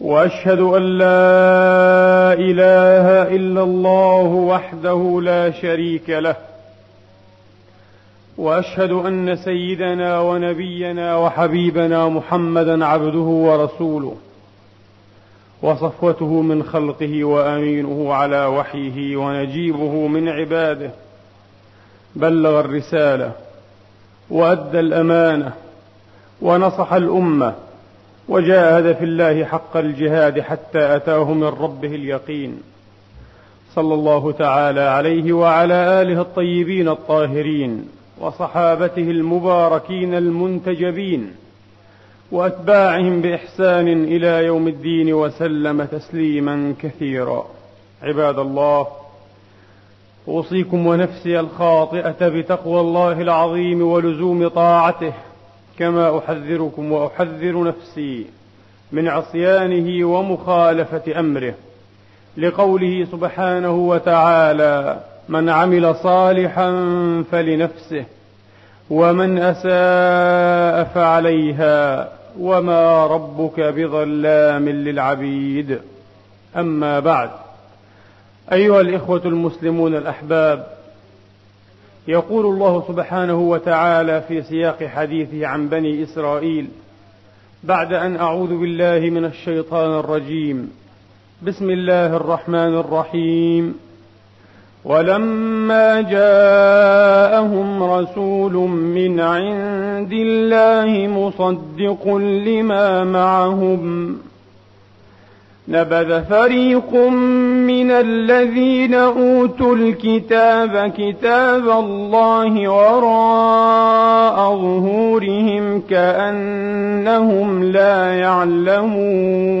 وأشهد أن لا إله إلا الله وحده لا شريك له. وأشهد أن سيدنا ونبينا وحبيبنا محمدا عبده ورسوله. وصفوته من خلقه وأمينه على وحيه ونجيبه من عباده. بلغ الرسالة وأدى الأمانة ونصح الأمة وجاهد في الله حق الجهاد حتى أتاه من ربه اليقين. صلى الله تعالى عليه وعلى آله الطيبين الطاهرين وصحابته المباركين المنتجبين وأتباعهم بإحسان إلى يوم الدين وسلم تسليما كثيرا. عباد الله أوصيكم ونفسي الخاطئة بتقوى الله العظيم ولزوم طاعته. كما أحذركم وأحذر نفسي من عصيانه ومخالفة أمره لقوله سبحانه وتعالى من عمل صالحا فلنفسه ومن أساء فعليها وما ربك بظلام للعبيد. أما بعد أيها الإخوة المسلمون الأحباب يقول الله سبحانه وتعالى في سياق حديثه عن بني إسرائيل بعد أن أعوذ بالله من الشيطان الرجيم بسم الله الرحمن الرحيم ولما جاءهم رسول من عند الله مصدق لما معهم نبذ فريق من الذين أوتوا الكتاب كتاب الله وراء ظهورهم كأنهم لا يعلمون.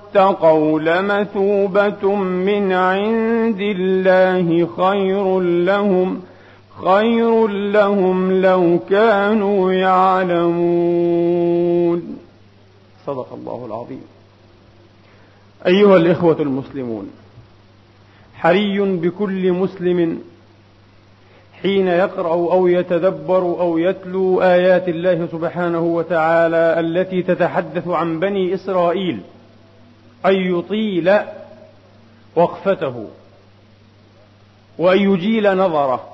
لمثوبة من عند الله خير لهم خير لهم لو كانوا يعلمون. صدق الله العظيم. أيها الإخوة المسلمون حري بكل مسلم حين يقرأ أو يتدبر أو يتلو آيات الله سبحانه وتعالى التي تتحدث عن بني إسرائيل. أن يطيل وقفته وأن يجيل نظره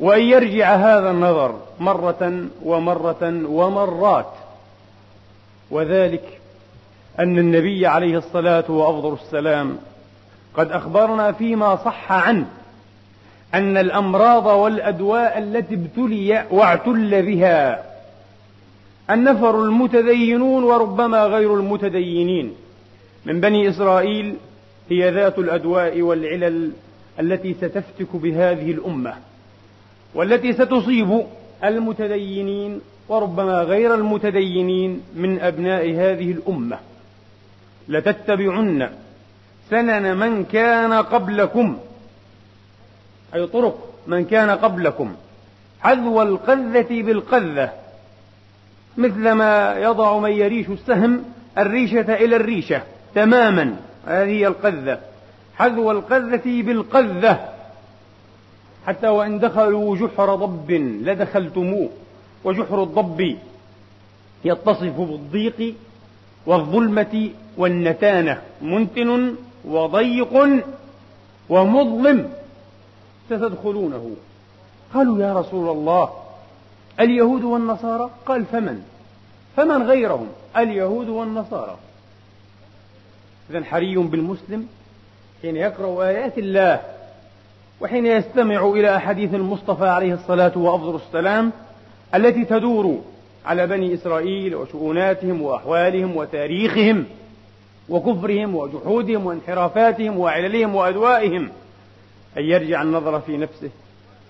وأن يرجع هذا النظر مرة ومرة ومرات. وذلك أن النبي عليه الصلاة وأفضل السلام قد أخبرنا فيما صح عنه أن الأمراض والأدواء التي ابتلي واعتل بها النفر المتدينون وربما غير المتدينين. من بني إسرائيل هي ذات الأدواء والعلل التي ستفتك بهذه الأمة والتي ستصيب المتدينين وربما غير المتدينين من أبناء هذه الأمة. لتتبعن سنن من كان قبلكم أي طرق من كان قبلكم حذو القذة بالقذة مثلما يضع من يريش السهم الريشة إلى الريشة. تماما. هذه هي القذة. حذو القذة بالقذة. حتى وإن دخلوا جحر ضب لدخلتموه. وجحر الضب يتصف بالضيق والظلمة والنتانة. منتن وضيق ومظلم ستدخلونه. قالوا يا رسول الله اليهود والنصارى؟ قال فمن؟ فمن غيرهم؟ اليهود والنصارى. إذا حري بالمسلم حين يقرأ آيات الله وحين يستمع إلى أحاديث المصطفى عليه الصلاة وأفضل السلام التي تدور على بني إسرائيل وشؤوناتهم وأحوالهم وتاريخهم وكفرهم وجحودهم وانحرافاتهم وعللهم وأدوائهم أن يرجع النظر في نفسه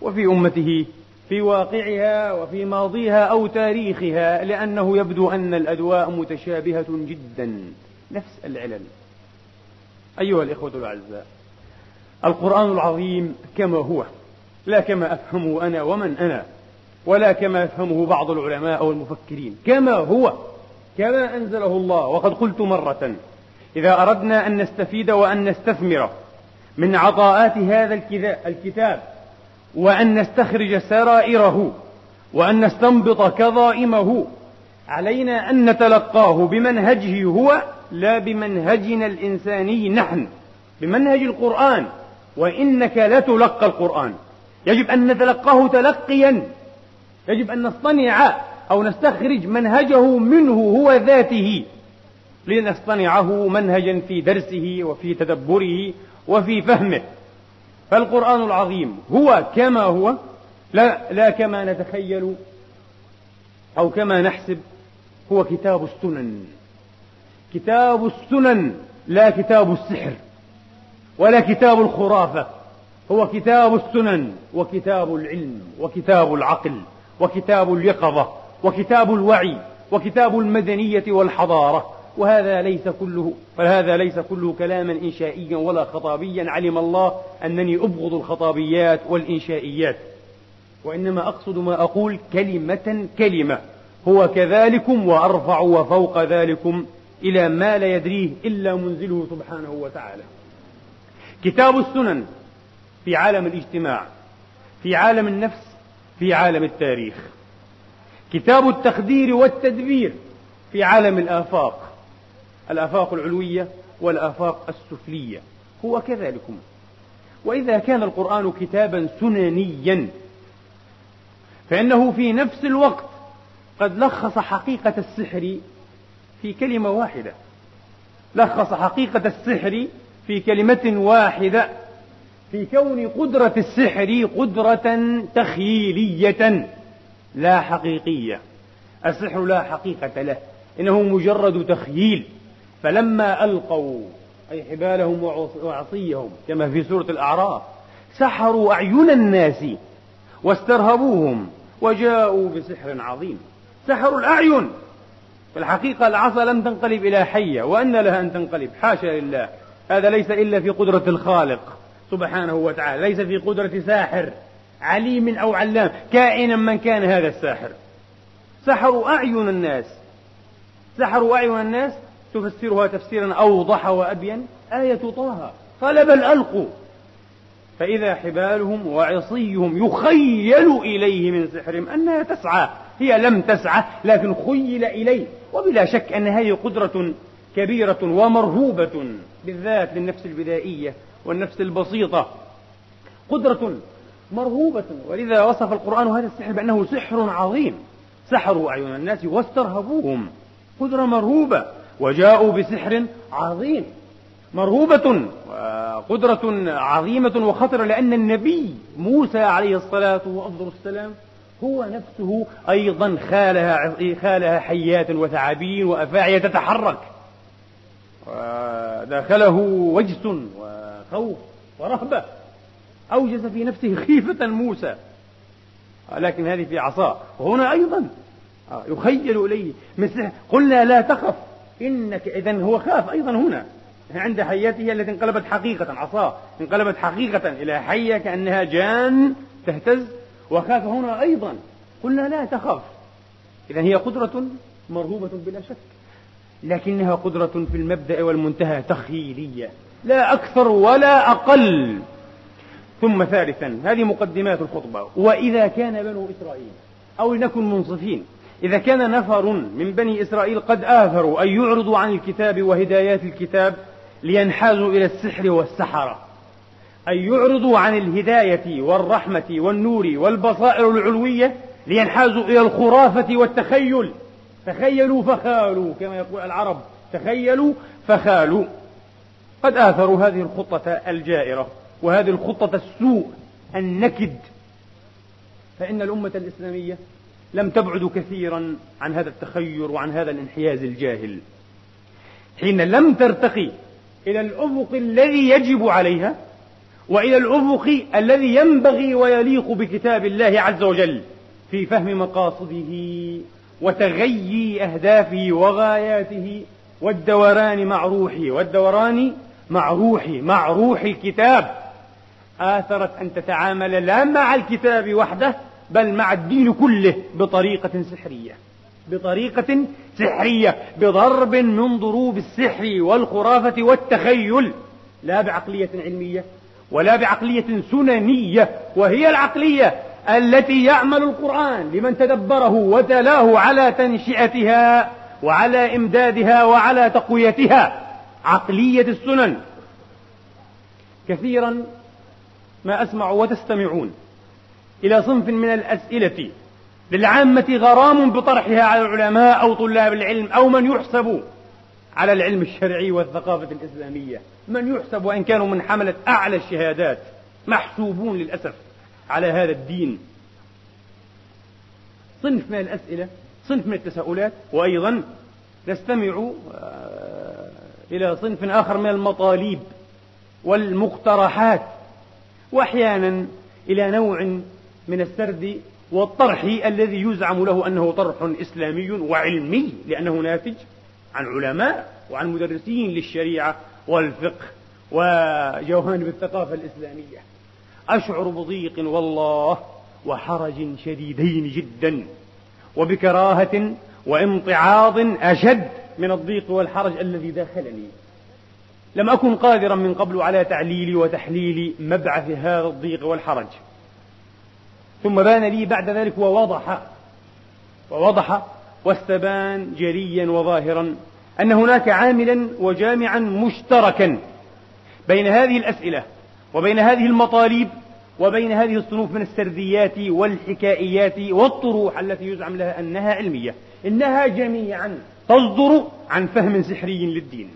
وفي أمته في واقعها وفي ماضيها أو تاريخها لأنه يبدو أن الأدواء متشابهة جدا نفس العلل. أيها الإخوة الأعزاء القرآن العظيم كما هو لا كما أفهمه أنا ومن أنا ولا كما يفهمه بعض العلماء والمفكرين كما هو كما أنزله الله وقد قلت مرة إذا أردنا أن نستفيد وأن نستثمر من عطاءات هذا الكتاب وأن نستخرج سرائره وأن نستنبط كظائمه علينا أن نتلقاه بمنهجه هو لا بمنهجنا الإنساني نحن بمنهج القرآن. وإنك لتلقى القرآن. يجب أن نتلقاه تلقيا. يجب أن نصطنع أو نستخرج منهجه منه هو ذاته. لنصطنعه منهجا في درسه وفي تدبره وفي فهمه. فالقرآن العظيم هو كما هو لا, لا كما نتخيل أو كما نحسب. هو كتاب السنن. كتاب السنن لا كتاب السحر ولا كتاب الخرافة. هو كتاب السنن وكتاب العلم وكتاب العقل وكتاب اليقظة وكتاب الوعي وكتاب المدنية والحضارة. وهذا ليس كله فهذا ليس كله كلاما إنشائيا ولا خطابيا. علم الله أنني أبغض الخطابيات والإنشائيات. وإنما أقصد ما أقول كلمة كلمة. هو كذلكم وأرفع وفوق ذلكم إلى ما لا يدريه إلا منزله سبحانه وتعالى. كتاب السنن في عالم الاجتماع في عالم النفس في عالم التاريخ. كتاب التخدير والتدبير في عالم الآفاق الآفاق العلوية والآفاق السفلية. هو كذلكم. وإذا كان القرآن كتابا سننيا فإنه في نفس الوقت قد لخص حقيقة السحر في كلمة واحدة. لخص حقيقة السحر في كلمة واحدة. في كون قدرة السحر قدرة تخيلية لا حقيقية. السحر لا حقيقة له إنه مجرد تخييل. فلما ألقوا أي حبالهم وعصيهم كما في سورة الأعراف سحروا أعين الناس واسترهبوهم وجاءوا بسحر عظيم. سحروا الأعين. في الحقيقة العصا لم تنقلب إلى حية وأن لها أن تنقلب. حاشا لله. هذا ليس إلا في قدرة الخالق سبحانه وتعالى. ليس في قدرة ساحر عليم أو علام. كائنا من كان هذا الساحر. سحروا أعين الناس. سحروا أعين الناس تفسرها تفسيرا أوضح وأبين. آية طه. قال بل ألقوا. فإذا حبالهم وعصيهم يخيل إليه من سحرهم أنها تسعى. هي لم تسعى لكن خيل إليه. وبلا شك أن هذه قدرة كبيرة ومرهوبة بالذات للنفس البدائية والنفس البسيطة. قدرة مرهوبة. ولذا وصف القرآن هذا السحر بأنه سحر عظيم. سحروا أعين الناس واسترهبوهم. قدرة مرهوبة. وجاءوا بسحر عظيم. مرهوبة. وقدرة عظيمة وخطرة لأن النبي موسى عليه الصلاة والسلام هو نفسه أيضا خالها خالها حيات وثعابين وأفاعي تتحرك. وداخله وجس وخوف ورهبة. أوجس في نفسه خيفة موسى. لكن هذه في عصا وهنا أيضا. يخيل إليه مثل قلنا لا تخف. إنك إذا هو خاف أيضا هنا. عند حياته التي انقلبت حقيقة عصاه. انقلبت حقيقة إلى حية كأنها جان تهتز. وخاف هنا أيضا. قلنا لا تخف إذا هي قدرة مرغوبة بلا شك. لكنها قدرة في المبدأ والمنتهى تخيلية. لا أكثر ولا أقل. ثم ثالثا هذه مقدمات الخطبة. وإذا كان بنو إسرائيل أو لنكن منصفين إذا كان نفر من بني إسرائيل قد آثروا أن يعرضوا عن الكتاب وهدايات الكتاب لينحازوا إلى السحر والسحرة. أن يعرضوا عن الهداية والرحمة والنور والبصائر العلوية لينحازوا إلى الخرافة والتخيل. تخيلوا فخالوا كما يقول العرب. تخيلوا فخالوا. قد آثروا هذه الخطة الجائرة وهذه الخطة السوء النكد. فإن الأمة الإسلامية لم تبعد كثيرا عن هذا التخير وعن هذا الانحياز الجاهل. حين لم ترتقي إلى الأفق الذي يجب عليها وإلى الأفق الذي ينبغي ويليق بكتاب الله عز وجل في فهم مقاصده وتغيي أهدافه وغاياته والدوران مع روحه والدوران مع روحه مع روح الكتاب. آثرت أن تتعامل لا مع الكتاب وحده بل مع الدين كله بطريقة سحرية. بطريقة سحرية بضرب من ضروب السحر والخرافة والتخيل. لا بعقلية علمية ولا بعقلية سننية وهي العقلية التي يعمل القرآن لمن تدبره وتلاه على تنشئتها وعلى إمدادها وعلى تقويتها. عقلية السنن. كثيرا ما أسمع وتستمعون إلى صنف من الأسئلة للعامة غرام بطرحها على العلماء أو طلاب العلم أو من يحسب على العلم الشرعي والثقافة الإسلامية. من يحسب وإن كانوا من حملة أعلى الشهادات محسوبون للأسف على هذا الدين. صنف من الأسئلة صنف من التساؤلات وأيضا نستمع آه، إلى صنف آخر من المطالب والمقترحات وأحيانا إلى نوع من السرد والطرح الذي يزعم له أنه طرح إسلامي وعلمي لأنه ناتج. عن علماء وعن مدرسين للشريعة والفقه وجوانب الثقافة الإسلامية. أشعر بضيق والله وحرج شديدين جدا وبكراهة وامتعاض أشد من الضيق والحرج الذي داخلني. لم أكن قادرا من قبل على تعليل وتحليل مبعث هذا الضيق والحرج. ثم بان لي بعد ذلك ووضح ووضح واستبان جليا وظاهرا أن هناك عاملا وجامعا مشتركا بين هذه الأسئلة وبين هذه المطالب وبين هذه الصنوف من السرديات والحكائيات والطروح التي يزعم لها أنها علمية إنها جميعا تصدر عن فهم سحري للدين.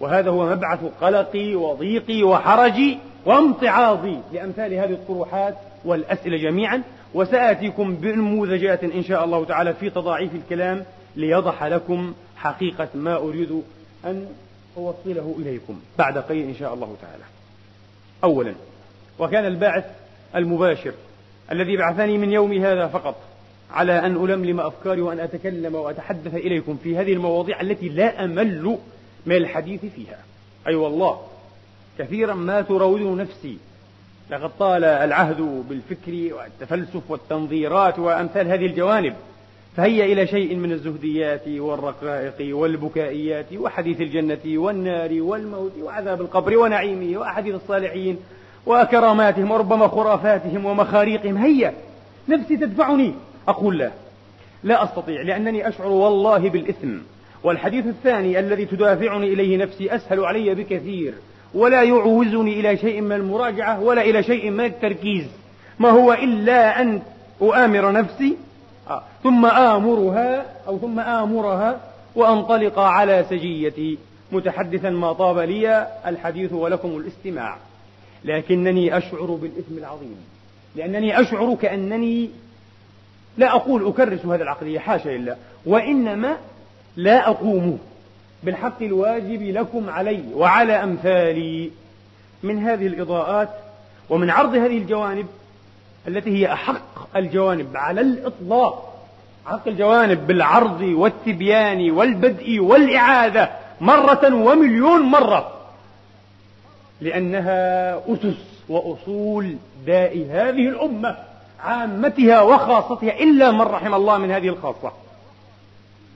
وهذا هو مبعث قلقي وضيقي وحرجي وامتعاضي لأمثال هذه الطروحات والأسئلة جميعا وسآتيكم بنموذجات إن شاء الله تعالى في تضاعيف الكلام ليضح لكم حقيقة ما أريد أن أوصله إليكم بعد قليل إن شاء الله تعالى. أولا وكان الباعث المباشر الذي بعثني من يوم هذا فقط على أن ألملم أفكاري وأن أتكلم وأتحدث إليكم في هذه المواضيع التي لا أمل من الحديث فيها. أي أيوة والله كثيرا ما تراود نفسي لقد طال العهد بالفكر والتفلسف والتنظيرات وأمثال هذه الجوانب. فهيا إلى شيء من الزهديات والرقائق والبكائيات وحديث الجنة والنار والموت وعذاب القبر ونعيمه وأحاديث الصالحين وكراماتهم وربما خرافاتهم ومخاريقهم. هيا نفسي تدفعني. أقول لا. لا أستطيع لأنني أشعر والله بالإثم. والحديث الثاني الذي تدافعني إليه نفسي أسهل علي بكثير. ولا يعوزني إلى شيء من المراجعة ولا إلى شيء من التركيز. ما هو إلا أن أؤامر نفسي آه، ثم آمرها أو ثم آمرها وأنطلق على سجيتي. متحدثا ما طاب لي الحديث ولكم الاستماع. لكنني أشعر بالإثم العظيم. لأنني أشعر كأنني لا أقول أكرس هذه العقلية حاشا لله. وإنما لا أقوم بالحق الواجب لكم علي وعلى أمثالي من هذه الإضاءات ومن عرض هذه الجوانب التي هي أحق الجوانب على الإطلاق. حق الجوانب بالعرض والتبيان والبدء والإعادة مرة ومليون مرة. لأنها أسس وأصول داء هذه الأمة عامتها وخاصتها إلا من رحم الله من هذه الخاصة.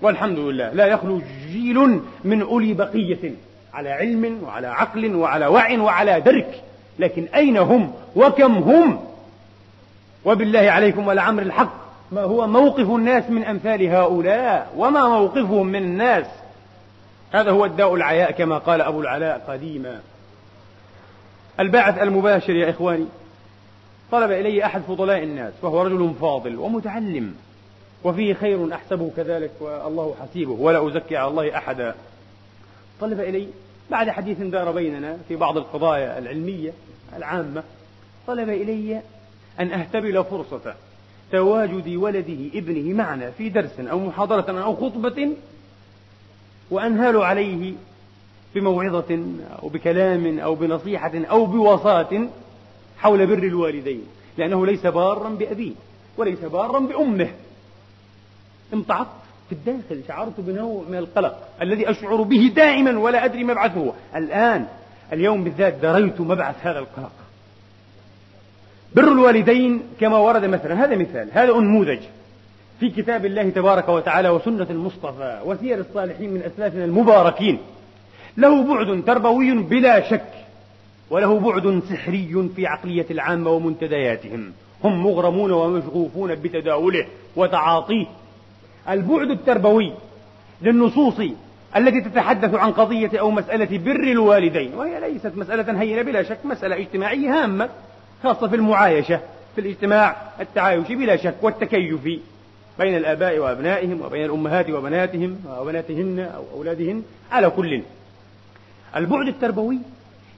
والحمد لله لا يخلو جيل من أولي بقية على علم وعلى عقل وعلى وعي وعلى درك. لكن أين هم وكم هم؟ وبالله عليكم ولعمر الحق. ما هو موقف الناس من أمثال هؤلاء؟ وما موقفهم من الناس؟ هذا هو الداء العياء كما قال أبو العلاء قديما. الباعث المباشر يا إخواني طلب إلي أحد فضلاء الناس وهو رجل فاضل ومتعلم. وفيه خير أحسبه كذلك والله حسيبه. ولا أزكي على الله أحدا. طلب إلي بعد حديث دار بيننا في بعض القضايا العلمية العامة طلب إلي أن أهتبل فرصة تواجد ولده ابنه معنا في درس أو محاضرة أو خطبة وأنهال عليه بموعظة أو بكلام أو بنصيحة أو بوصاة حول بر الوالدين لأنه ليس بارا بأبيه وليس بارا بأمه. امتعضت في الداخل شعرت بنوع من القلق الذي أشعر به دائما ولا أدري مبعثه. الآن اليوم بالذات دريت مبعث هذا القلق. بر الوالدين كما ورد مثلا هذا مثال هذا أنموذج في كتاب الله تبارك وتعالى وسنة المصطفى وسير الصالحين من أسلافنا المباركين. له بعد تربوي بلا شك وله بعد سحري في عقلية العامة ومنتدياتهم. هم مغرمون ومشغوفون بتداوله وتعاطيه. البعد التربوي للنصوص التي تتحدث عن قضية أو مسألة بر الوالدين وهي ليست مسألة هينة بلا شك مسألة اجتماعية هامة خاصة في المعايشة في الاجتماع التعايشي بلا شك والتكيف بين الآباء وأبنائهم وبين الأمهات وبناتهم وبناتهن أو أولادهن على كل. البعد التربوي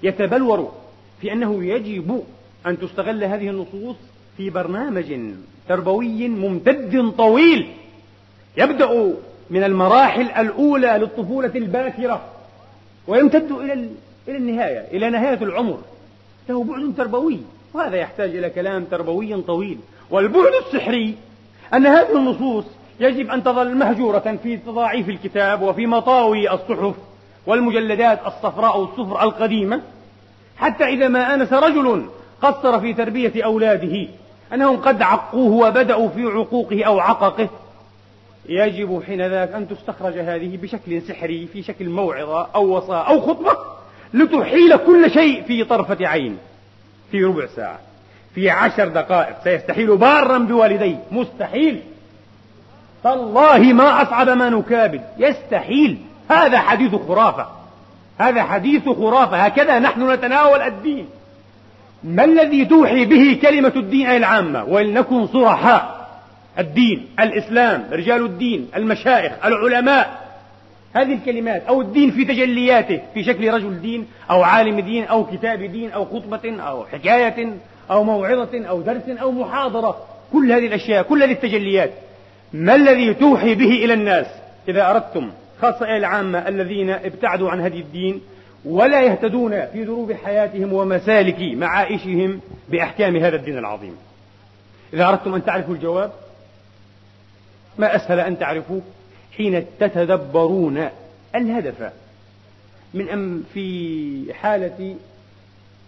يتبلور في أنه يجب أن تستغل هذه النصوص في برنامج تربوي ممتد طويل. يبدأ من المراحل الأولى للطفولة الباكرة ويمتد إلى إلى النهاية إلى نهاية العمر. له بعد تربوي وهذا يحتاج إلى كلام تربوي طويل. والبعد السحري أن هذه النصوص يجب أن تظل مهجورة في تضاعيف الكتاب وفي مطاوي الصحف والمجلدات الصفراء والصفر القديمة. حتى إذا ما آنس رجل قصر في تربية أولاده أنهم قد عقوه وبدأوا في عقوقه أو عققه. يجب حين ذاك أن تستخرج هذه بشكل سحري في شكل موعظة أو وصاء أو خطبة لتحيل كل شيء في طرفة عين في ربع ساعة في عشر دقائق. سيستحيل بارا بوالديه مستحيل. تالله ما أصعب ما نكابد يستحيل. هذا حديث خرافة. هذا حديث خرافة. هكذا نحن نتناول الدين. ما الذي توحي به كلمة الدين أي العامة؟ ولنكن صرحاء. الدين الإسلام رجال الدين المشايخ العلماء. هذه الكلمات أو الدين في تجلياته في شكل رجل دين أو عالم دين أو كتاب دين أو خطبة أو حكاية أو موعظة أو درس أو محاضرة. كل هذه الأشياء كل هذه التجليات. ما الذي توحي به إلى الناس؟ إذا أردتم خاصة إلى العامة الذين ابتعدوا عن هدي الدين ولا يهتدون في دروب حياتهم ومسالك معائشهم بأحكام هذا الدين العظيم. إذا أردتم أن تعرفوا الجواب ما أسهل أن تعرفوه حين تتدبرون الهدف من أم في حالة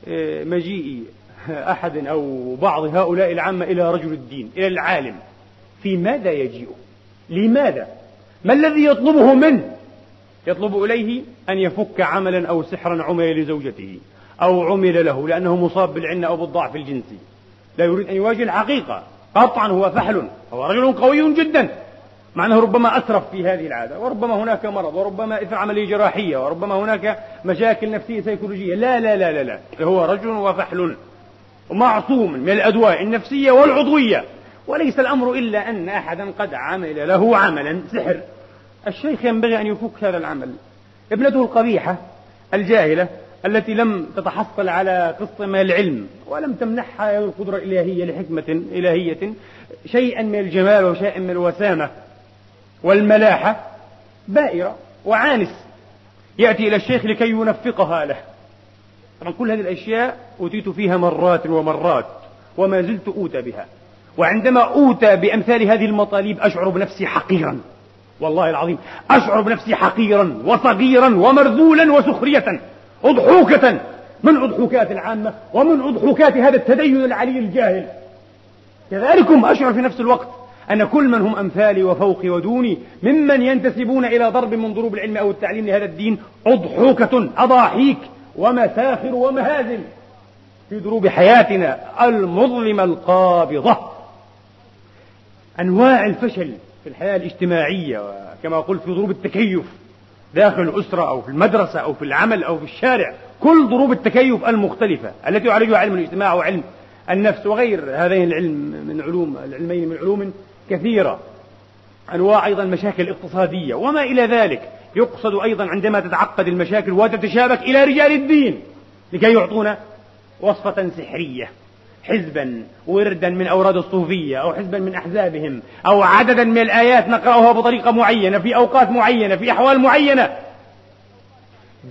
آه، مجيء أحد أو بعض هؤلاء العامة إلى رجل الدين إلى العالم. في ماذا يجيء؟ لماذا؟ ما الذي يطلبه منه يطلب إليه أن يفك عملا أو سحرا عمل لزوجته أو عمل له لأنه مصاب بالعنة أو بالضعف الجنسي. لا يريد أن يواجه الحقيقة. قطعا هو فحل هو رجل قوي جدا. مع أنه ربما أسرف في هذه العادة وربما هناك مرض وربما إثر عملية جراحية وربما هناك مشاكل نفسية سيكولوجية. لا لا لا لا, لا. هو رجل وفحل معصوم من الأدواء النفسية والعضوية. وليس الأمر إلا أن أحدا قد عمل له عملا سحر. الشيخ ينبغي أن يفك هذا العمل. ابنته القبيحة الجاهلة التي لم تتحصل على قسط من العلم ولم تمنحها القدرة الإلهية لحكمة إلهية شيئا من الجمال وشيئا من الوسامة والملاحة بائرة وعانس. يأتي إلى الشيخ لكي ينفقها له. طبعا كل هذه الأشياء أوتيت فيها مرات ومرات وما زلت أوتى بها. وعندما أوتى بأمثال هذه المطالب أشعر بنفسي حقيرا. والله العظيم أشعر بنفسي حقيرا وصغيرا ومرذولا وسخرية. أضحوكة من أضحوكات العامة ومن أضحوكات هذا التدين العلي الجاهل. كذلكم أشعر في نفس الوقت أن كل من هم أمثالي وفوقي ودوني ممن ينتسبون إلى ضرب من ضروب العلم أو التعليم لهذا الدين أضحوكة أضاحيك ومساخر ومهازل في دروب حياتنا المظلمة القابضة. أنواع الفشل في الحياة الاجتماعية وكما قلت في ضروب التكيف. داخل الأسرة أو في المدرسة أو في العمل أو في الشارع. كل ضروب التكيف المختلفة التي يعالجها علم الاجتماع وعلم النفس وغير هذين العلم من علوم العلمين من علوم كثيرة. أنواع أيضا مشاكل اقتصادية وما إلى ذلك. يقصد أيضا عندما تتعقد المشاكل وتتشابك إلى رجال الدين لكي يعطونا وصفة سحرية. حزبا وردا من أوراد الصوفية أو حزبا من أحزابهم أو عددا من الآيات نقرأها بطريقة معينة في أوقات معينة في أحوال معينة.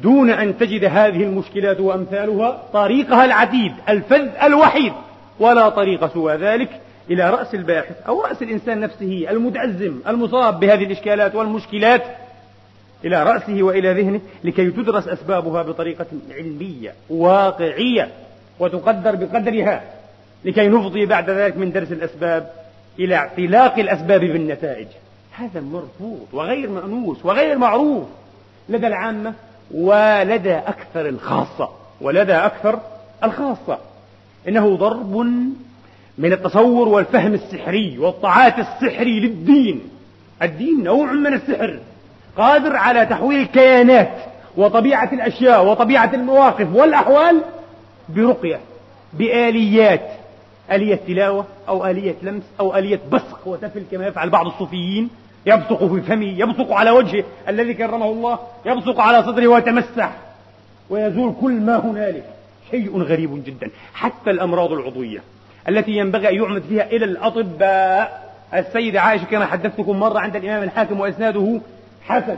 دون أن تجد هذه المشكلات وأمثالها طريقها العديد الفذ الوحيد ولا طريق سوى ذلك إلى رأس الباحث أو رأس الإنسان نفسه المتأزم المصاب بهذه الإشكالات والمشكلات إلى رأسه وإلى ذهنه لكي تدرس أسبابها بطريقة علمية واقعية وتقدر بقدرها. لكي نفضي بعد ذلك من درس الأسباب إلى اعتلاق الأسباب بالنتائج. هذا مرفوض وغير مأنوس وغير معروف. لدى العامة ولدى أكثر الخاصة ولدى أكثر الخاصة. إنه ضرب من التصور والفهم السحري والطاعات السحري للدين. الدين نوع من السحر قادر على تحويل الكيانات وطبيعة الأشياء وطبيعة المواقف والأحوال برقية بآليات آلية تلاوة أو آلية لمس أو آلية بصق وتفل كما يفعل بعض الصوفيين. يبصق في فمه يبصق على وجهه الذي كرمه الله يبصق على صدره ويتمسح. ويزول كل ما هنالك. شيء غريب جدا. حتى الأمراض العضوية التي ينبغي أن يعمد فيها إلى الأطباء. السيدة عائشة كما حدثتكم مرة عند الإمام الحاكم وإسناده حسن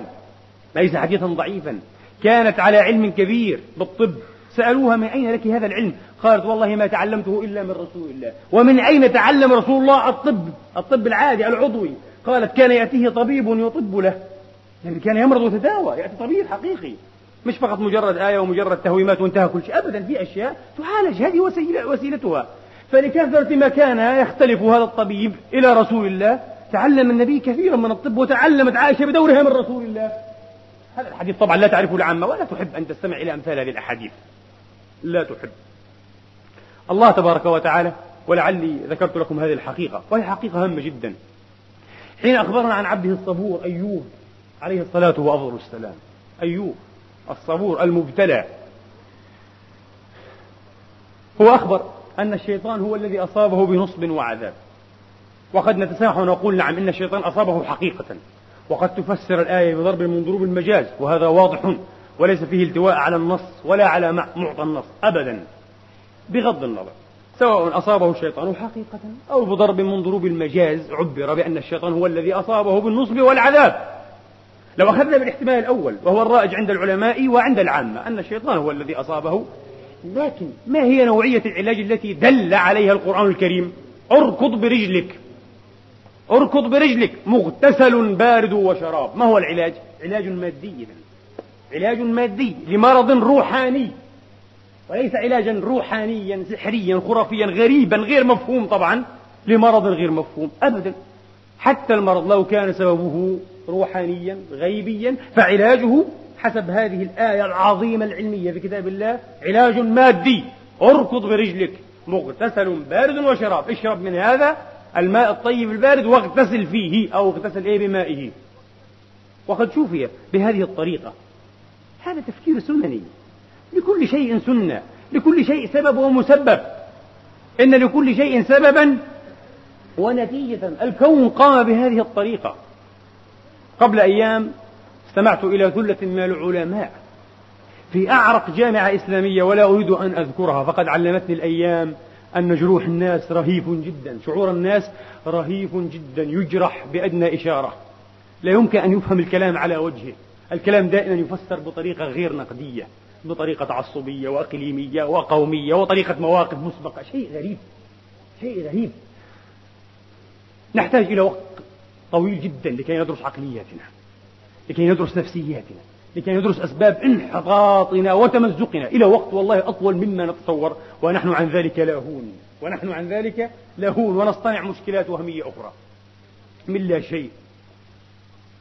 ليس حديثا ضعيفا. كانت على علم كبير بالطب. سألوها من أين لك هذا العلم؟ قالت والله ما تعلمته إلا من رسول الله. ومن أين تعلم رسول الله الطب؟ الطب العادي العضوي. قالت كان يأتيه طبيب يطب له. يعني كان يمرض ويتداوى يأتي طبيب حقيقي. مش فقط مجرد آية ومجرد تهويمات وانتهى كل شيء. أبدا في أشياء تعالج هذه وسيلة وسيلتها. فلكثرة ما كان يختلف هذا الطبيب إلى رسول الله تعلم النبي كثيرا من الطب وتعلمت عائشة بدورها من رسول الله. هذا الحديث طبعا لا تعرفه العامة ولا تحب أن تستمع إلى أمثال هذه الأحاديث. لا تحب. الله تبارك وتعالى ولعلي ذكرت لكم هذه الحقيقة وهي حقيقة هامة جدا. حين أخبرنا عن عبده الصبور أيوب عليه الصلاة وأفضل السلام. أيوب الصبور المبتلى. هو أخبر أن الشيطان هو الذي أصابه بنصب وعذاب. وقد نتسامح ونقول نعم إن الشيطان أصابه حقيقة. وقد تفسر الآية بضرب من ضروب المجاز وهذا واضح وليس فيه التواء على النص ولا على معطى النص أبدا. بغض النظر سواء أصابه الشيطان حقيقة أو بضرب من ضروب المجاز عبر بأن الشيطان هو الذي أصابه بالنصب والعذاب. لو أخذنا بالاحتمال الأول وهو الرائج عند العلماء وعند العامة أن الشيطان هو الذي أصابه لكن ما هي نوعية العلاج التي دل عليها القرآن الكريم؟ اركض برجلك. اركض برجلك مغتسل بارد وشراب. ما هو العلاج؟ علاج مادي. علاج مادي لمرض روحاني. وليس علاجا روحانيا سحريا خرافيا غريبا غير مفهوم طبعا لمرض غير مفهوم أبدا. حتى المرض لو كان سببه روحانيا غيبيا فعلاجه حسب هذه الآية العظيمة العلمية في كتاب الله علاج مادي. اركض برجلك مغتسل بارد وشراب. اشرب من هذا الماء الطيب البارد واغتسل فيه أو اغتسل إيه بمائه. وقد شوفي بهذه الطريقة. هذا تفكير سنني. لكل شيء سنة لكل شيء سبب ومسبب. إن لكل شيء سببا ونتيجة الكون قام بهذه الطريقة. قبل أيام استمعت إلى ثلة من العلماء في أعرق جامعة إسلامية ولا أريد أن أذكرها فقد علمتني الأيام أن جروح الناس رهيف جدا شعور الناس رهيف جدا يجرح بأدنى إشارة. لا يمكن أن يفهم الكلام على وجهه. الكلام دائما يفسر بطريقة غير نقدية. بطريقة تعصبية وإقليمية وقومية وطريقة مواقف مسبقة. شيء غريب شيء رهيب نحتاج إلى وقت طويل جدا لكي ندرس عقلياتنا لكي ندرس نفسياتنا لكي ندرس أسباب انحطاطنا وتمزقنا. إلى وقت والله أطول مما نتصور ونحن عن ذلك لأهون. ونحن عن ذلك لاهون ونصطنع مشكلات وهمية أخرى. من لا شيء.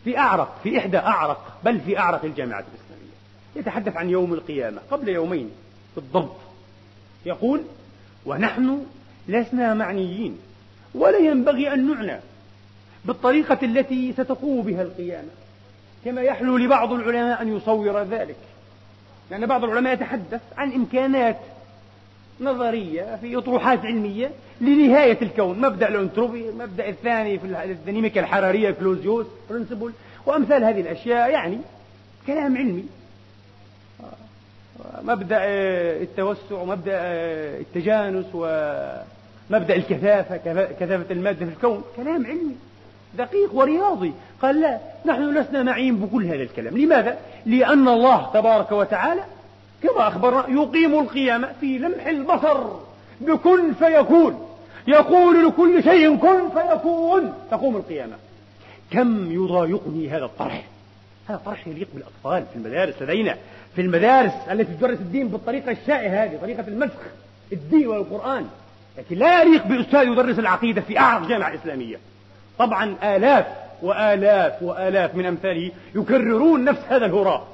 في أعرق في إحدى أعرق بل في أعرق الجامعة الإسلامية. يتحدث عن يوم القيامة قبل يومين بالضبط يقول ونحن لسنا معنيين ولا ينبغي أن نعنى بالطريقة التي ستقوم بها القيامة. كما يحلو لبعض العلماء أن يصور ذلك لأن بعض العلماء يتحدث عن إمكانات نظرية في أطروحات علمية لنهاية الكون. مبدأ الأنتروبي المبدأ الثاني في الديناميكا الحرارية كلوزيوس برنسبل وأمثال هذه الأشياء. يعني كلام علمي مبدأ التوسع ومبدأ التجانس ومبدأ الكثافة كثافة المادة في الكون. كلام علمي دقيق ورياضي. قال لا نحن لسنا نعيم بكل هذا الكلام. لماذا؟ لأن الله تبارك وتعالى كما أخبرنا يقيم القيامة في لمح البصر. بكن فيكون. يقول لكل شيء كن فيكون. تقوم القيامة. كم يضايقني هذا الطرح. هذا طرح يليق بالأطفال في المدارس لدينا. في المدارس التي تدرس الدين بالطريقة الشائعة هذه طريقة المسخ الدين والقرآن. لكن لا يليق بأستاذ يدرس العقيدة في أعرق جامعة إسلامية. طبعا آلاف وآلاف وآلاف من أمثاله يكررون نفس هذا الهراء.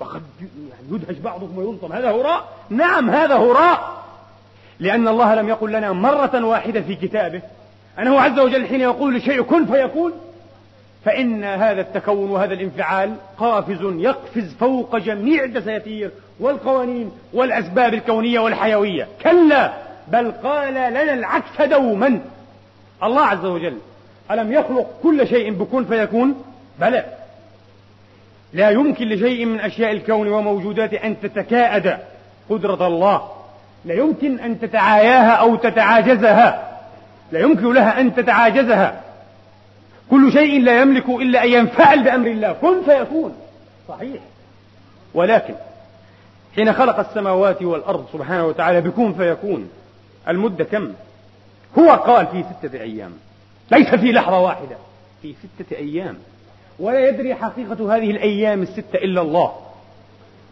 فقد يعني يدهش بعضهم ويلطم هذا هراء؟ نعم هذا هراء. لأن الله لم يقل لنا مرة واحدة في كتابه. أنه عز وجل حين يقول لشيء كن فيكون فإن هذا التكون وهذا الانفعال قافز يقفز فوق جميع الدساتير والقوانين والأسباب الكونية والحيوية. كلا بل قال لنا العكس دوما. الله عز وجل ألم يخلق كل شيء بكن فيكون؟ بلى. لا يمكن لشيء من أشياء الكون وموجوداته أن تتكاءد قدرة الله. لا يمكن أن تتعاياها أو تتعاجزها. لا يمكن لها أن تتعاجزها. كل شيء لا يملك إلا أن ينفعل بأمر الله. كن فيكون. صحيح. ولكن حين خلق السماوات والأرض سبحانه وتعالى بكون فيكون. المدة كم؟ هو قال في ستة أيام. ليس في لحظة واحدة. في ستة أيام. ولا يدري حقيقة هذه الأيام الستة إلا الله.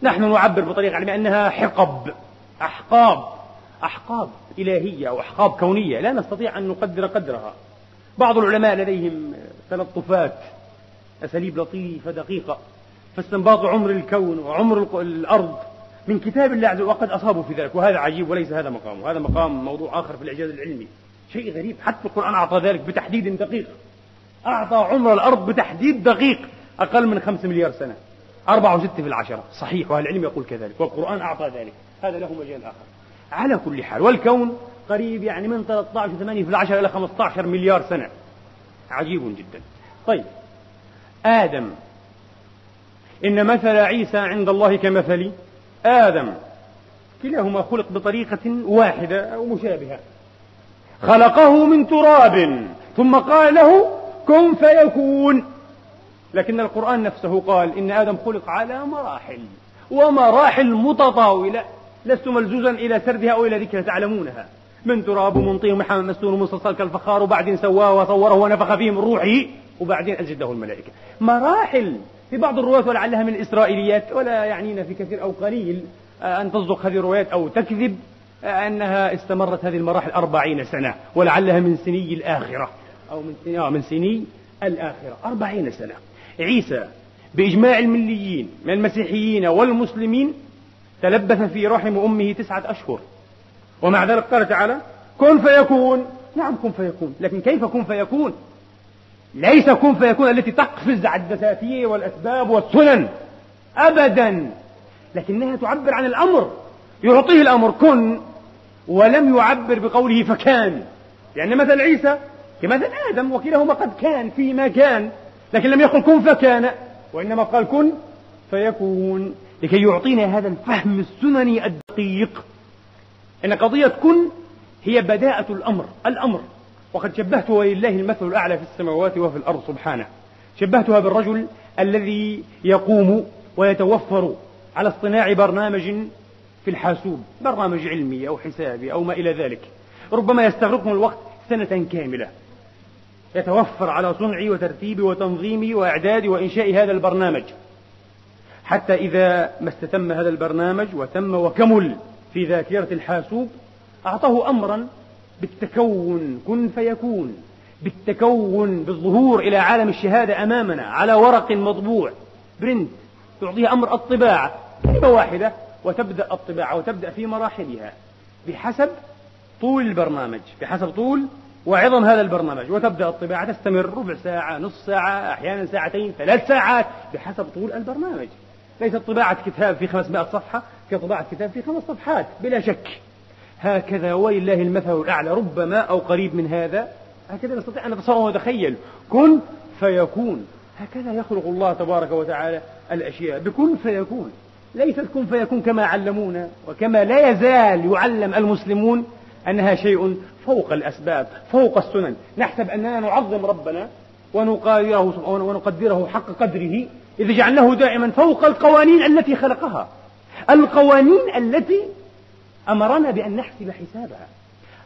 نحن نعبر بطريقة علمية أنها حقب. أحقاب. أحقاب إلهية أو أحقاب كونية. لا نستطيع أن نقدر قدرها. بعض العلماء لديهم تلطفات أساليب لطيفة دقيقة. فاستنباط عمر الكون وعمر الأرض من كتاب الله عز وجل وقد أصابوا في ذلك. وهذا عجيب وليس هذا مقامه هذا مقام موضوع آخر في الإعجاز العلمي. شيء غريب. حتى القرآن أعطى ذلك بتحديد دقيق. أعطى عمر الأرض بتحديد دقيق أقل من خمس مليار سنة. أربعة وستة في العشرة. صحيح وأهل العلم يقول كذلك. والقرآن أعطى ذلك. هذا له مجال آخر. على كل حال والكون قريب يعني من 13 8 في العشرة إلى 15 مليار سنة. عجيب جدا. طيب. آدم. إن مثل عيسى عند الله كمثل آدم. كلاهما خلق بطريقة واحدة أو مشابهة. خلقه من تراب ثم قال له كن فيكون. لكن القرآن نفسه قال إن آدم خلق على مراحل ومراحل متطاولة لست ملزوزا إلى سردها أو إلى ذكرها تعلمونها. من تراب ومن طين ومحمد مسنون ومستصل كالفخار وبعدين سواه وصوره ونفخ فيه من روحه وبعدين أجده الملائكة. مراحل في بعض الروايات ولعلها من الإسرائيليات ولا يعنينا في كثير أو قليل آه، أن تصدق هذه الروايات أو تكذب آه، أنها استمرت هذه المراحل أربعين سنة ولعلها من سني الآخرة. أو من سني, آه من سني الآخرة. أربعين سنة. عيسى بإجماع المليين من المسيحيين والمسلمين تلبث في رحم أمه تسعة أشهر. ومع ذلك قال تعالى كن فيكون. نعم كن فيكون. لكن كيف كن فيكون؟ ليس كن فيكون التي تقفز على الدساتير والأسباب والسنن أبدا لكنها تعبر عن الأمر يعطيه الأمر كن ولم يعبر بقوله فكان. يعني مثل عيسى كمثل آدم وكلاهما قد كان فيما كان لكن لم يقل كن فكان وإنما قال كن فيكون. لكي يعطينا هذا الفهم السنني الدقيق. أن قضية كن هي بداءة الأمر الأمر. وقد شبهت ولله المثل الأعلى في السماوات وفي الأرض سبحانه. شبهتها بالرجل الذي يقوم ويتوفر على اصطناع برنامج في الحاسوب برنامج علمي أو حسابي أو ما إلى ذلك. ربما يستغرقهم الوقت سنة كاملة. يتوفر على صنعي وترتيبي وتنظيمي وإعدادي وإنشاء هذا البرنامج. حتى إذا ما استتم هذا البرنامج وتم وكمل في ذاكرة الحاسوب أعطاه أمرا بالتكون كن فيكون بالتكون بالظهور إلى عالم الشهادة أمامنا على ورق مطبوع. برنت تعطيه أمر الطباعة كلمة واحدة وتبدأ الطباعة وتبدأ في مراحلها. بحسب طول البرنامج بحسب طول وعظم هذا البرنامج. وتبدأ الطباعة تستمر ربع ساعة نصف ساعة أحيانا ساعتين ثلاث ساعات بحسب طول البرنامج. ليست طباعة كتاب في 500 صفحة كطباعة كتاب في خمس صفحات بلا شك. هكذا ولله المثل الأعلى ربما أو قريب من هذا. هكذا نستطيع أن نتصور ونتخيل كن فيكون. هكذا يخلق الله تبارك وتعالى الأشياء. بكن فيكون. ليست كن فيكون كما علمونا وكما لا يزال يعلم المسلمون أنها شيء فوق الأسباب فوق السنن. نحسب أننا نعظم ربنا ونقدره ونقدره حق قدره إذا جعلناه دائما فوق القوانين التي خلقها. القوانين التي أمرنا بأن نحسب حسابها.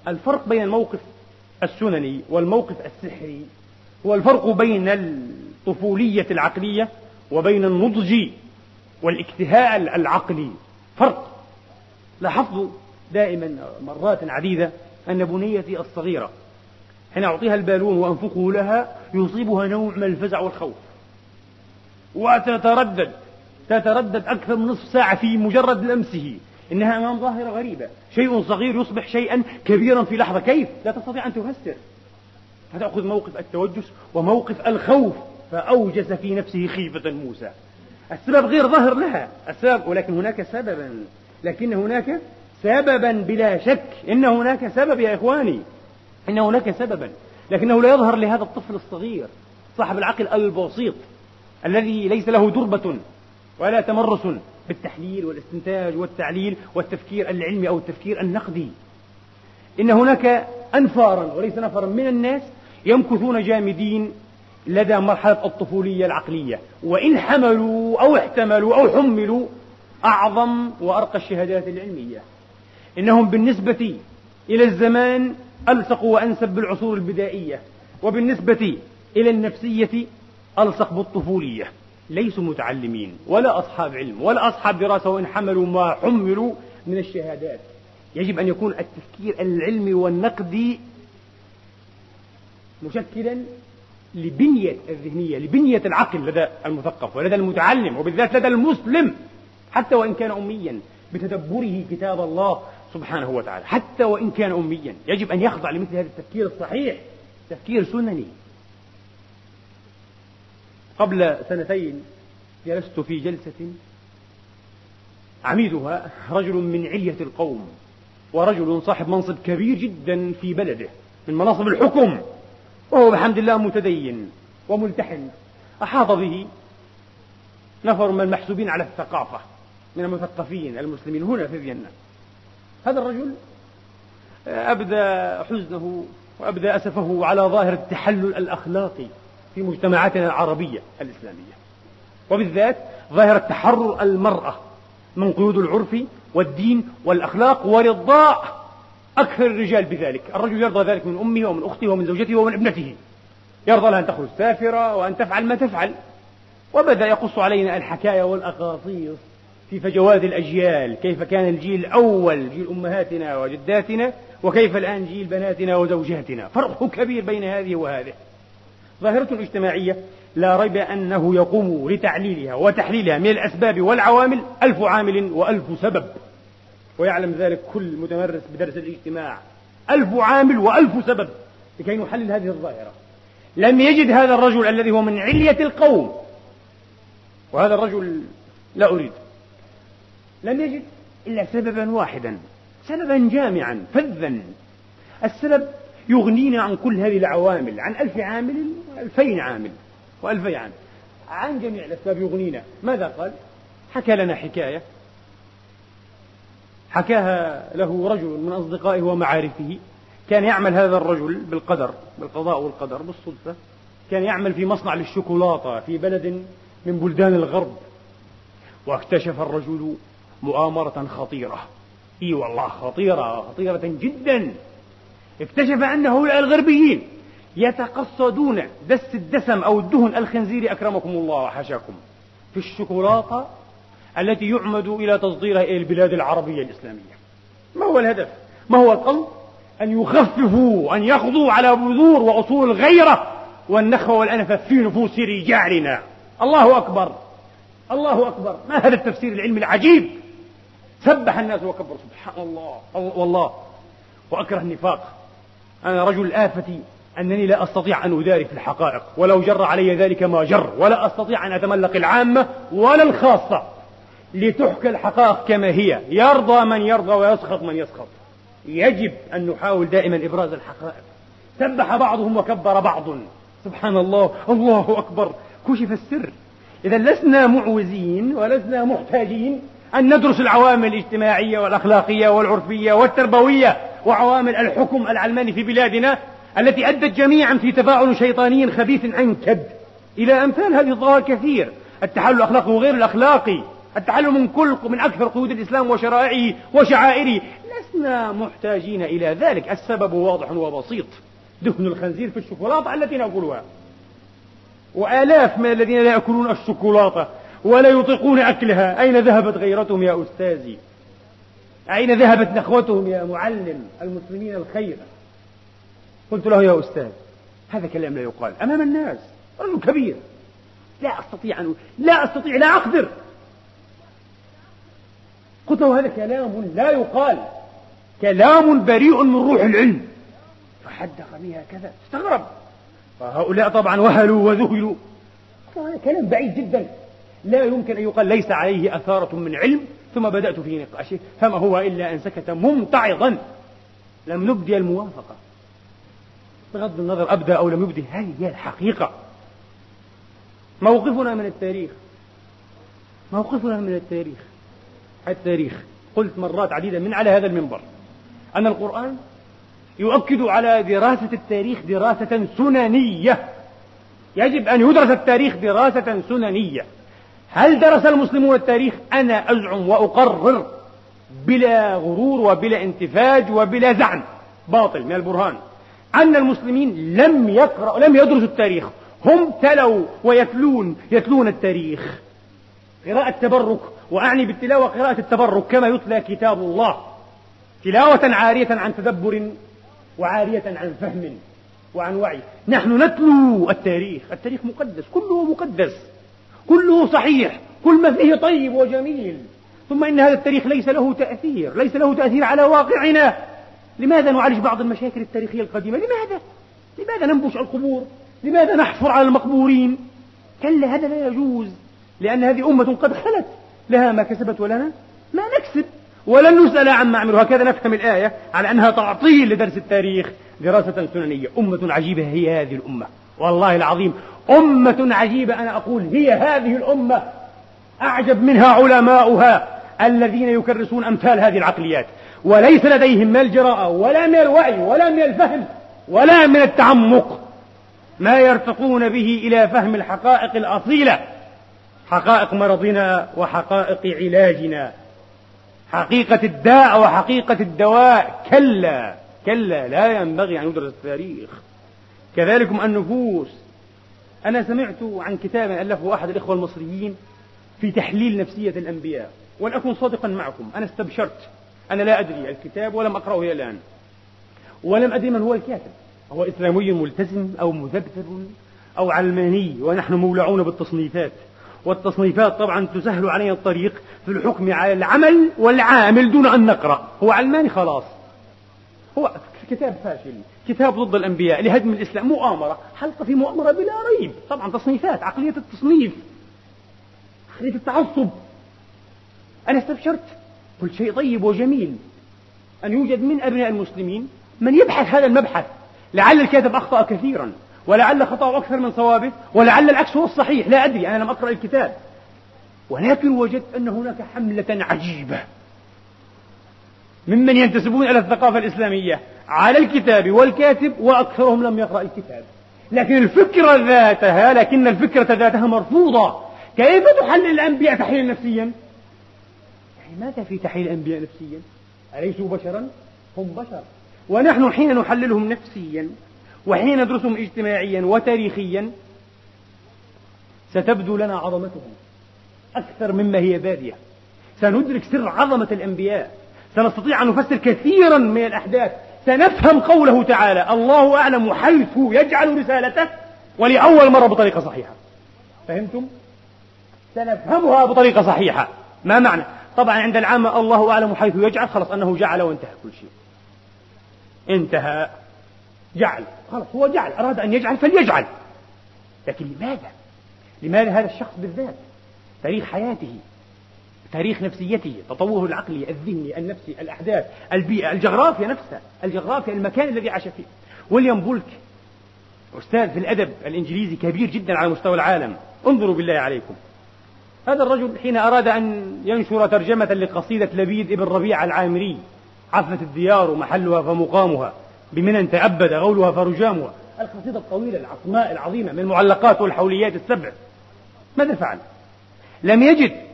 الفرق بين الموقف السنني والموقف السحري هو الفرق بين الطفولية العقلية وبين النضج والاكتهاء العقلي. فرق. لاحظت دائما مرات عديدة أن بنيتي الصغيرة حين أعطيها البالون وأنفقه لها يصيبها نوع من الفزع والخوف. وتتردد تتردد أكثر من نصف ساعة في مجرد لمسه. إنها أمام ظاهرة غريبة. شيء صغير يصبح شيئا كبيرا في لحظة. كيف؟ لا تستطيع أن تفسر. فتأخذ موقف التوجس وموقف الخوف فأوجس في نفسه خيفة موسى السبب غير ظاهر لها. السبب ولكن هناك سببا. لكن هناك سببا بلا شك. إن هناك سبب يا إخواني. إن هناك سببا. لكنه لا يظهر لهذا الطفل الصغير صاحب العقل البسيط الذي ليس له دربة ولا تمرس بالتحليل والاستنتاج والتعليل والتفكير العلمي أو التفكير النقدي. إن هناك أنفارا وليس نفرا من الناس يمكثون جامدين لدى مرحلة الطفولية العقلية. وإن حملوا أو احتملوا أو حملوا أعظم وأرقى الشهادات العلمية. إنهم بالنسبة إلى الزمان ألصق وأنسب بالعصور البدائية وبالنسبة إلى النفسية ألصق بالطفولية. ليسوا متعلمين ولا أصحاب علم ولا أصحاب دراسة وإن حملوا ما حملوا من الشهادات. يجب أن يكون التفكير العلمي والنقدي مشكلا لبنية الذهنية لبنية العقل لدى المثقف ولدى المتعلم وبالذات لدى المسلم حتى وإن كان أميا بتدبره كتاب الله سبحانه وتعالى حتى وإن كان أميا. يجب أن يخضع لمثل هذا التفكير الصحيح تفكير سنني. قبل سنتين جلست في جلسة عميدها رجل من علية القوم ورجل صاحب منصب كبير جدا في بلده من مناصب الحكم وهو بحمد الله متدين وملتحن. أحاط به نفر من المحسوبين على الثقافة من المثقفين المسلمين هنا في فيينا. هذا الرجل أبدى حزنه وأبدى أسفه على ظاهر التحلل الأخلاقي في مجتمعاتنا العربية الإسلامية. وبالذات ظاهرة تحرر المرأة من قيود العرف والدين والأخلاق ورضاء أكثر الرجال بذلك. الرجل يرضى ذلك من أمه ومن أخته ومن زوجته ومن ابنته. يرضى لها أن تخرج سافرة وأن تفعل ما تفعل. وبدأ يقص علينا الحكاية والأقاصيص في فجوات الأجيال. كيف كان الجيل الأول جيل أمهاتنا وجداتنا وكيف الآن جيل بناتنا وزوجاتنا. فرق كبير بين هذه وهذه. ظاهرة اجتماعية لا ريب أنه يقوم لتعليلها وتحليلها من الأسباب والعوامل ألف عامل وألف سبب. ويعلم ذلك كل متمرس بدرس الاجتماع. ألف عامل وألف سبب لكي نحلل هذه الظاهرة. لم يجد هذا الرجل الذي هو من علية القوم. وهذا الرجل لا أريد. لم يجد إلا سببا واحدا. سببا جامعا فذا. السبب يغنينا عن كل هذه العوامل عن ألف عامل ألفين عامل وألفي عام عن جميع الأسباب يغنينا. ماذا قال؟ حكى لنا حكاية. حكاها له رجل من أصدقائه ومعارفه. كان يعمل هذا الرجل بالقدر بالقضاء والقدر بالصدفة. كان يعمل في مصنع للشوكولاتة في بلد من بلدان الغرب. واكتشف الرجل مؤامرة خطيرة. إي والله خطيرة خطيرة جدا. اكتشف أن هؤلاء الغربيين يتقصدون دس الدسم أو الدهن الخنزيري أكرمكم الله وحشاكم في الشوكولاتة التي يعمد إلى تصديرها إلى البلاد العربية الإسلامية. ما هو الهدف؟ ما هو القصد؟ أن يخففوا أن يخضوا على بذور وأصول الغيرة والنخوة والأنفة في نفوس رجالنا. الله أكبر. الله أكبر. ما هذا التفسير العلمي العجيب؟ سبح الناس وكبر. سبحان الله. والله. وأكره النفاق. أنا رجل آفتي أنني لا أستطيع أن أداري في الحقائق ولو جر علي ذلك ما جر ولا أستطيع أن أتملق العامة ولا الخاصة لتحكى الحقائق كما هي. يرضى من يرضى ويسخط من يسخط. يجب أن نحاول دائما إبراز الحقائق. سبح بعضهم وكبر بعض. سبحان الله. الله أكبر. كشف السر. إذا لسنا معوزين ولسنا محتاجين أن ندرس العوامل الاجتماعية والأخلاقية والعرفية والتربوية. وعوامل الحكم العلماني في بلادنا التي أدت جميعا في تفاعل شيطاني خبيث عنكد. إلى أمثال هذه الظواهر كثير. التحلل الأخلاقي وغير الأخلاقي التحلل من كل من أكثر قيود الإسلام وشرائعه وشعائره. لسنا محتاجين إلى ذلك. السبب واضح وبسيط. دهن الخنزير في الشوكولاتة التي نأكلها. وآلاف من الذين لا يأكلون الشوكولاتة ولا يطيقون أكلها. أين ذهبت غيرتهم يا أستاذي؟ أين ذهبت نخوتهم يا معلم المسلمين الخير؟ قلت له يا أستاذ هذا كلام لا يقال أمام الناس رجل كبير. لا أستطيع أن لا أستطيع لا أقدر. قلت له هذا كلام لا يقال كلام بريء من روح العلم. فحدق بها كذا استغرب. فهؤلاء طبعا وهلوا وذهلوا. هذا كلام بعيد جدا. لا يمكن أن يقال ليس عليه أثارة من علم ثم بدأت في نقاشه فما هو إلا أن سكت ممتعضا لم نبدي الموافقة. بغض النظر أبدى أو لم يبدي هذه هي الحقيقة. موقفنا من التاريخ. موقفنا من التاريخ. التاريخ. قلت مرات عديدة من على هذا المنبر أن القرآن يؤكد على دراسة التاريخ دراسة سننية. يجب أن يدرس التاريخ دراسة سننية. هل درس المسلمون التاريخ؟ أنا أزعم وأقرر بلا غرور وبلا انتفاج وبلا زعم. باطل من البرهان. أن المسلمين لم يقرأوا لم يدرسوا التاريخ. هم تلوا ويتلون يتلون التاريخ. قراءة تبرك وأعني بالتلاوة قراءة التبرك كما يتلى كتاب الله. تلاوة عارية عن تدبر وعارية عن فهم وعن وعي. نحن نتلو التاريخ. التاريخ مقدس كله مقدس. كله صحيح كل ما فيه طيب وجميل. ثم إن هذا التاريخ ليس له تأثير ليس له تأثير على واقعنا. لماذا نعالج بعض المشاكل التاريخية القديمة؟ لماذا؟ لماذا ننبش القبور؟ لماذا نحفر على المقبورين؟ كلا هذا لا يجوز لأن هذه أمة قد خلت لها ما كسبت ولنا ما نكسب. ولن نسأل عما عملوا هكذا نفهم الآية على أنها تعطيل لدرس التاريخ دراسة سننية. أمة عجيبة هي هذه الأمة. والله العظيم أمة عجيبة أنا أقول هي هذه الأمة أعجب منها علماؤها الذين يكرسون أمثال هذه العقليات. وليس لديهم من الجراءة ولا من الوعي ولا من الفهم ولا من التعمق ما يرتقون به إلى فهم الحقائق الأصيلة. حقائق مرضنا وحقائق علاجنا. حقيقة الداء وحقيقة الدواء. كلا كلا لا ينبغي أن يدرس التاريخ. كذلكم النفوس. أنا سمعت عن كتاب ألفه أحد الإخوة المصريين في تحليل نفسية الأنبياء ولأكن صادقا معكم. أنا استبشرت. أنا لا أدري الكتاب ولم أقرأه إلى الآن. ولم أدري من هو الكاتب. هو إسلامي ملتزم أو مذبذب أو علماني ونحن مولعون بالتصنيفات. والتصنيفات طبعا تسهل علينا الطريق في الحكم على العمل والعامل دون أن نقرأ. هو علماني خلاص. هو كتاب فاشل. كتاب ضد الأنبياء لهدم الإسلام مؤامرة. حلقة في مؤامرة بلا ريب. طبعا تصنيفات عقلية التصنيف عقلية التعصب. أنا استبشرت. قلت شيء طيب وجميل. أن يوجد من أبناء المسلمين من يبحث هذا المبحث. لعل الكاتب أخطأ كثيرا ولعل خطأه أكثر من صوابه ولعل العكس هو الصحيح. لا أدري أنا لم أقرأ الكتاب. ولكن وجدت أن هناك حملة عجيبة. ممن ينتسبون إلى الثقافة الإسلامية على الكتاب والكاتب وأكثرهم لم يقرأ الكتاب. لكن الفكرة ذاتها لكن الفكرة ذاتها مرفوضة. كيف تحلل الأنبياء تحليلا نفسيا؟ يعني ماذا في تحليل الأنبياء نفسيا؟ أليسوا بشرا؟ هم بشر. ونحن حين نحللهم نفسيا وحين ندرسهم اجتماعيا وتاريخيا ستبدو لنا عظمتهم أكثر مما هي بادية سندرك سر عظمة الأنبياء. سنستطيع أن نفسر كثيرا من الأحداث. سنفهم قوله تعالى الله أعلم حيث يجعل رسالته ولأول مرة بطريقة صحيحة. فهمتم؟ سنفهمها بطريقة صحيحة. ما معنى؟ طبعا عند العامة الله أعلم حيث يجعل خلاص أنه جعل وانتهى كل شيء. انتهى. جعل. خلاص هو جعل. أراد أن يجعل فليجعل. لكن لماذا؟ لماذا هذا الشخص بالذات؟ تاريخ حياته. تاريخ نفسيته تطوره العقلي الذهني النفسي الأحداث البيئة الجغرافيا نفسها. الجغرافيا المكان الذي عاش فيه. ويليام بولك أستاذ في الأدب الإنجليزي كبير جدا على مستوى العالم. انظروا بالله عليكم. هذا الرجل حين أراد أن ينشر ترجمة لقصيدة لبيد ابن ربيع العامري عفت الديار محلها فمقامها بمنن تعبد غولها فرجامها. القصيدة الطويلة العصماء العظيمة من المعلقات والحوليات السبع. ماذا فعل؟ لم يجد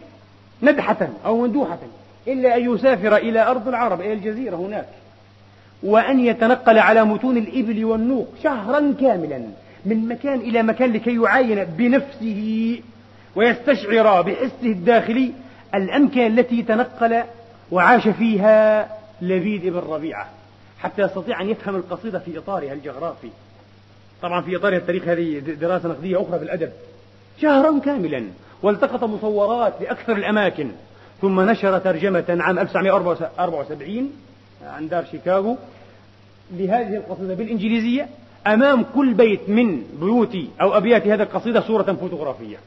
ندحة أو مندوحة إلا أن يسافر إلى أرض العرب إلى الجزيرة هناك وأن يتنقل على متون الإبل والنوق شهرا كاملا من مكان إلى مكان لكي يعاين بنفسه ويستشعر بحسه الداخلي الأمكنة التي تنقل وعاش فيها لبيد بن ربيعة حتى يستطيع أن يفهم القصيدة في إطارها الجغرافي. طبعا في إطارها التاريخ هذه دراسة نقدية أخرى في الأدب. شهرا كاملا. والتقط مصورات لأكثر الأماكن. ثم نشر ترجمة عام 1974 عن دار شيكاغو لهذه القصيدة بالإنجليزية أمام كل بيت من بيوت أو أبيات هذه القصيدة صورة فوتوغرافية.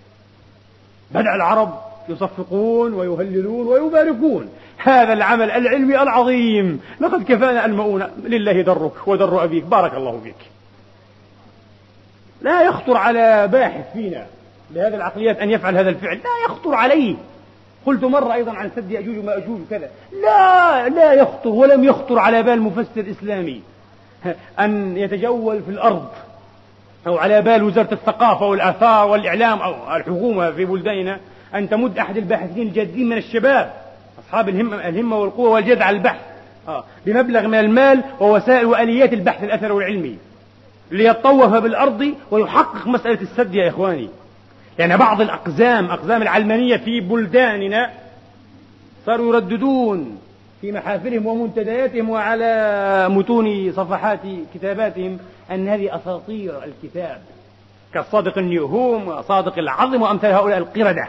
بدأ العرب يصفقون ويهللون ويباركون. هذا العمل العلمي العظيم. لقد كفانا المؤونة. لله درك ودر أبيك. بارك الله فيك. لا يخطر على باحث فينا لهذه العقليات أن يفعل هذا الفعل. لا يخطر عليه. قلت مرة أيضا عن سد يأجوج ومأجوج كذا لا لا يخطر ولم يخطر على بال مفسر إسلامي. أن يتجول في الأرض أو على بال وزارة الثقافة والآثار والإعلام أو الحكومة في بلداننا أن تمد أحد الباحثين الجادين من الشباب أصحاب الهمة, الهمة والقوة والجد على البحث. آه بمبلغ من المال ووسائل وآليات البحث الأثر والعلمي. ليطوف بالأرض ويحقق مسألة السد يا إخواني. يعني بعض الأقزام أقزام العلمانية في بلداننا صاروا يرددون في محافلهم ومنتدياتهم وعلى متون صفحات كتاباتهم أن هذه أساطير الكتاب كالصادق النيوهوم وصادق العظم وأمثال هؤلاء القردة.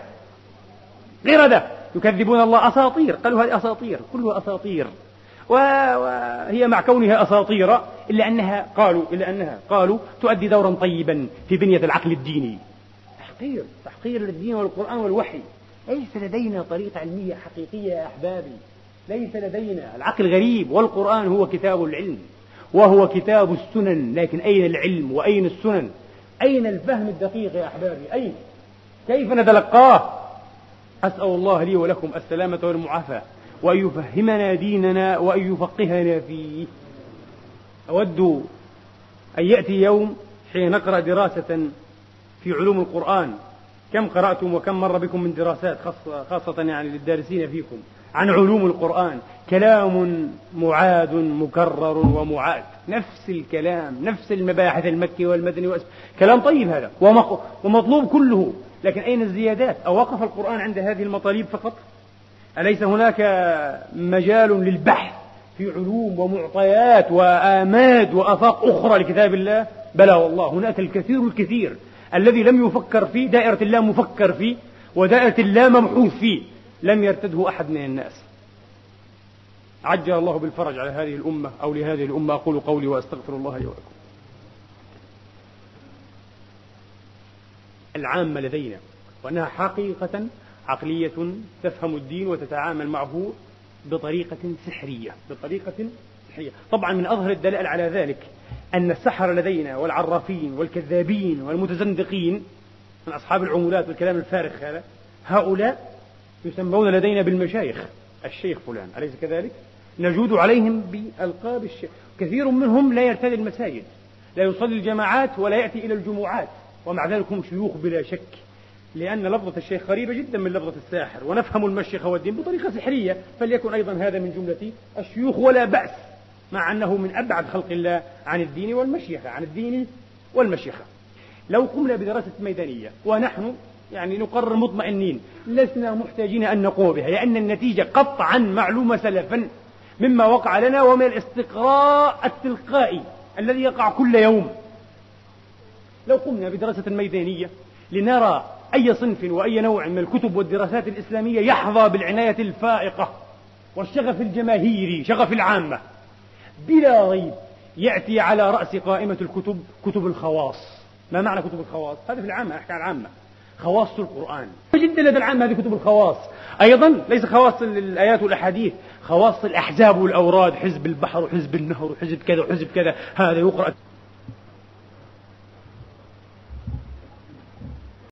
قردة! يكذبون الله أساطير! قالوا هذه أساطير! كلها أساطير! وهي مع كونها أساطير إلا أنها قالوا إلا أنها قالوا تؤدي دورا طيبا في بنية العقل الديني. تحقير تحقير للدين والقرآن والوحي. ليس لدينا طريقة علمية حقيقية يا أحبابي. ليس لدينا. العقل غريب والقرآن هو كتاب العلم وهو كتاب السنن. لكن أين العلم وأين السنن؟ أين الفهم الدقيق يا أحبابي؟ أين؟ كيف نتلقاه؟ أسأل الله لي ولكم السلامة والمعافاة وأن يفهمنا ديننا وأن يفقهنا فيه. أود أن يأتي يوم حين نقرأ دراسة في علوم القرآن. كم قرأتم وكم مر بكم من دراسات خاصة, خاصة يعني للدارسين فيكم عن علوم القرآن. كلام معاد مكرر ومعاد. نفس الكلام نفس المباحث المكي والمدني وأسف. كلام طيب هذا ومطلوب كله. لكن أين الزيادات؟ أوقف القرآن عند هذه المطالب فقط؟ أليس هناك مجال للبحث في علوم ومعطيات وآماد وآفاق أخرى لكتاب الله؟ بلى والله هناك الكثير الكثير. الذي لم يفكر فيه دائرة الله مفكر فيه ودائرة الله مبحوث فيه لم يرتده أحد من الناس. عجل الله بالفرج على هذه الأمة أو لهذه الأمة أقول قولي وأستغفر الله لي ولكم. العامة لدينا وأنها حقيقة عقلية تفهم الدين وتتعامل معه بطريقة سحرية بطريقة سحرية. طبعا من أظهر الدلائل على ذلك أن السحر لدينا والعرافين والكذابين والمتزندقين من أصحاب العمولات والكلام الفارغ هذا هؤلاء يسمون لدينا بالمشايخ. الشيخ فلان أليس كذلك؟ نجود عليهم بألقاب الشيخ. كثير منهم لا يرتدي المساجد لا يصلي الجماعات ولا يأتي إلى الجمعات ومع ذلك هم شيوخ بلا شك لأن لفظة الشيخ قريبة جدا من لفظة الساحر. ونفهم المشيخ والدين بطريقة سحرية فليكن أيضا هذا من جملة الشيوخ ولا بأس. مع أنه من أبعد خلق الله عن الدين والمشيخة عن الدين والمشيخة. لو قمنا بدراسة ميدانية ونحن يعني نقرر مطمئنين لسنا محتاجين أن نقوم بها لأن النتيجة قطعا معلومة سلفا مما وقع لنا ومن الاستقراء التلقائي الذي يقع كل يوم. لو قمنا بدراسة ميدانية لنرى أي صنف وأي نوع من الكتب والدراسات الإسلامية يحظى بالعناية الفائقة والشغف الجماهيري شغف العامة. بلا ريب يأتي على رأس قائمة الكتب كتب الخواص. ما معنى كتب الخواص؟ هذه في العامة أحكي عن العامة. خواص القرآن. جدا لدى العامة هذه كتب الخواص. أيضا ليس خواص الآيات والأحاديث خواص الأحزاب والأوراد حزب البحر وحزب النهر وحزب كذا وحزب كذا. هذا يقرأ